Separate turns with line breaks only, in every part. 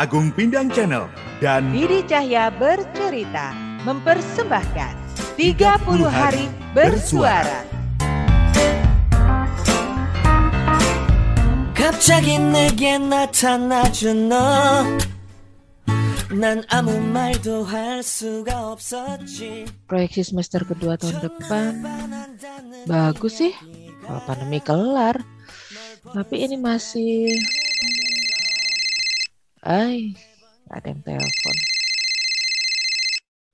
Agung Pindang Channel dan
Didi Cahya bercerita mempersembahkan 30 hari bersuara.
갑자기 내게 나타나준 너난 아무 말도 할 수가 없었지
Proyeksi semester kedua tahun depan bagus sih kalau pandemi kelar. Tapi ini masih Ay, ada yang telepon.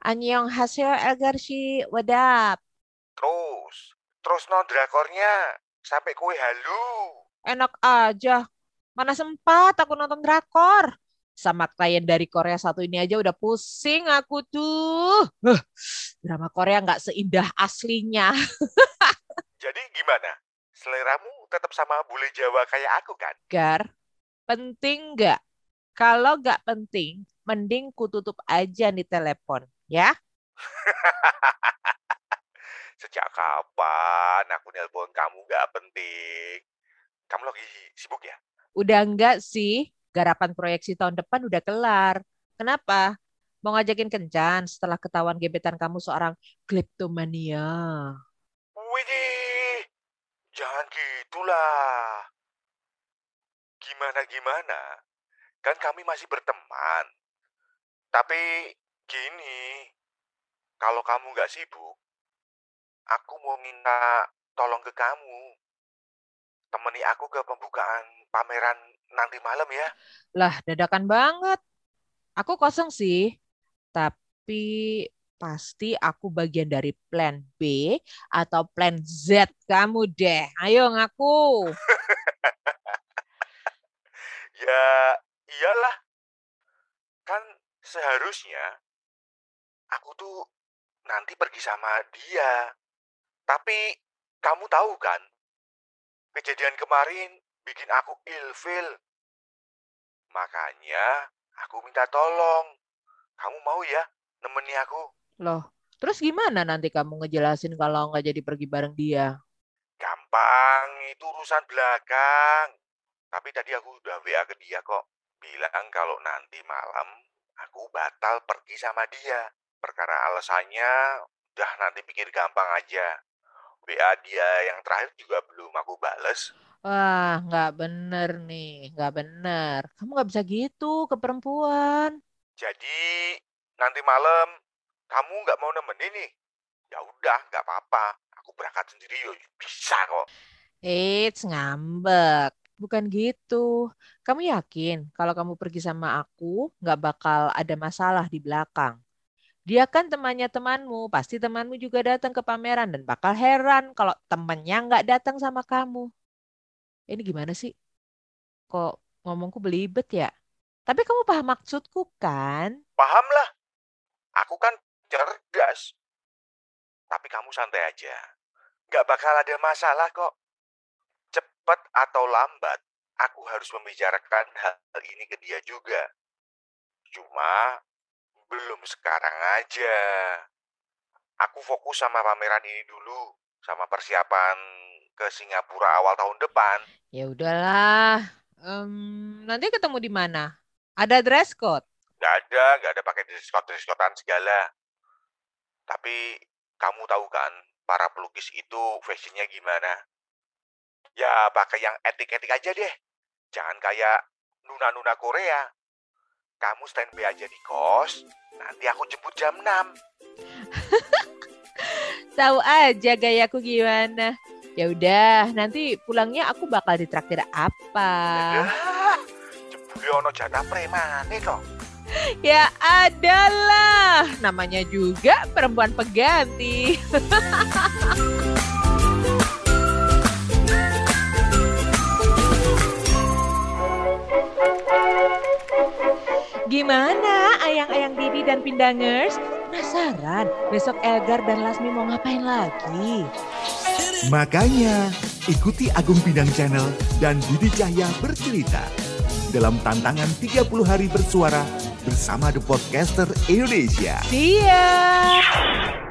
Anyong hasil Elgarshi, wadap.
Terus, terus no drakornya sampai kue halu.
Enak aja. Mana sempat aku nonton drakor. Sama klien dari Korea satu ini aja udah pusing aku tuh. Huh, drama Korea nggak seindah aslinya.
Jadi gimana? Seleramu tetap sama bule Jawa kayak aku kan?
Gar, penting nggak? Kalau nggak penting, mending ku tutup aja nih telepon, ya?
Sejak kapan aku nelpon kamu nggak penting? Kamu lagi sibuk ya?
Udah enggak sih, garapan proyeksi tahun depan udah kelar. Kenapa? Mau ngajakin kencan setelah ketahuan gebetan kamu seorang kleptomania.
Wih, jangan gitulah. Gimana-gimana? Kan kami masih berteman. Tapi gini, kalau kamu nggak sibuk, aku mau minta tolong ke kamu. Temani aku ke pembukaan pameran nanti malam ya.
Lah, dadakan banget. Aku kosong sih, tapi pasti aku bagian dari plan B atau plan Z kamu deh. Ayo ngaku.
Ya, iyalah. Kan seharusnya aku tuh nanti pergi sama dia. Tapi kamu tahu kan, kejadian kemarin bikin aku ilfil. Makanya aku minta tolong. Kamu mau ya nemeni aku?
Loh, terus gimana nanti kamu ngejelasin kalau nggak jadi pergi bareng dia?
Gampang, itu urusan belakang. Tapi tadi aku udah WA ke dia kok. Bilang kalau nanti malam aku batal pergi sama dia. Perkara alasannya udah nanti pikir gampang aja. WA dia yang terakhir juga belum aku bales.
Wah, nggak bener nih, nggak bener. Kamu nggak bisa gitu ke perempuan.
Jadi nanti malam kamu nggak mau nemenin nih? Ya udah, nggak apa-apa. Aku berangkat sendiri yo bisa kok.
Eits, ngambek. Bukan gitu. Kamu yakin kalau kamu pergi sama aku nggak bakal ada masalah di belakang? Dia kan temannya temanmu, pasti temanmu juga datang ke pameran dan bakal heran kalau temannya nggak datang sama kamu. Ini gimana sih? Kok ngomongku belibet ya? Tapi kamu paham maksudku kan?
Paham lah. Aku kan cerdas. Tapi kamu santai aja. Nggak bakal ada masalah kok. Cepat atau lambat, aku harus membicarakan hal ini ke dia juga. Cuma belum sekarang aja. Aku fokus sama pameran ini dulu, sama persiapan ke Singapura awal tahun depan.
Ya udahlah. Em, nanti ketemu di mana? Ada dress code.
Nggak ada, nggak ada pakai diskot-diskotan segala. Tapi kamu tahu kan, para pelukis itu fashionnya gimana? Ya pakai yang etik-etik aja deh. Jangan kayak nuna-nuna Korea. Kamu standby aja di kos, nanti aku jemput jam 6.
Tahu aja gayaku gimana. Ya udah, nanti pulangnya aku bakal ditraktir apa?
Ah, jebule ono jatah premane toh.
Ya adalah, namanya juga perempuan pengganti. dan Pindangers? Penasaran besok Elgar dan Lasmi mau ngapain lagi?
Makanya, ikuti Agung Pindang Channel dan Didi Cahya bercerita dalam tantangan 30 hari bersuara bersama The Podcaster Indonesia.
See ya!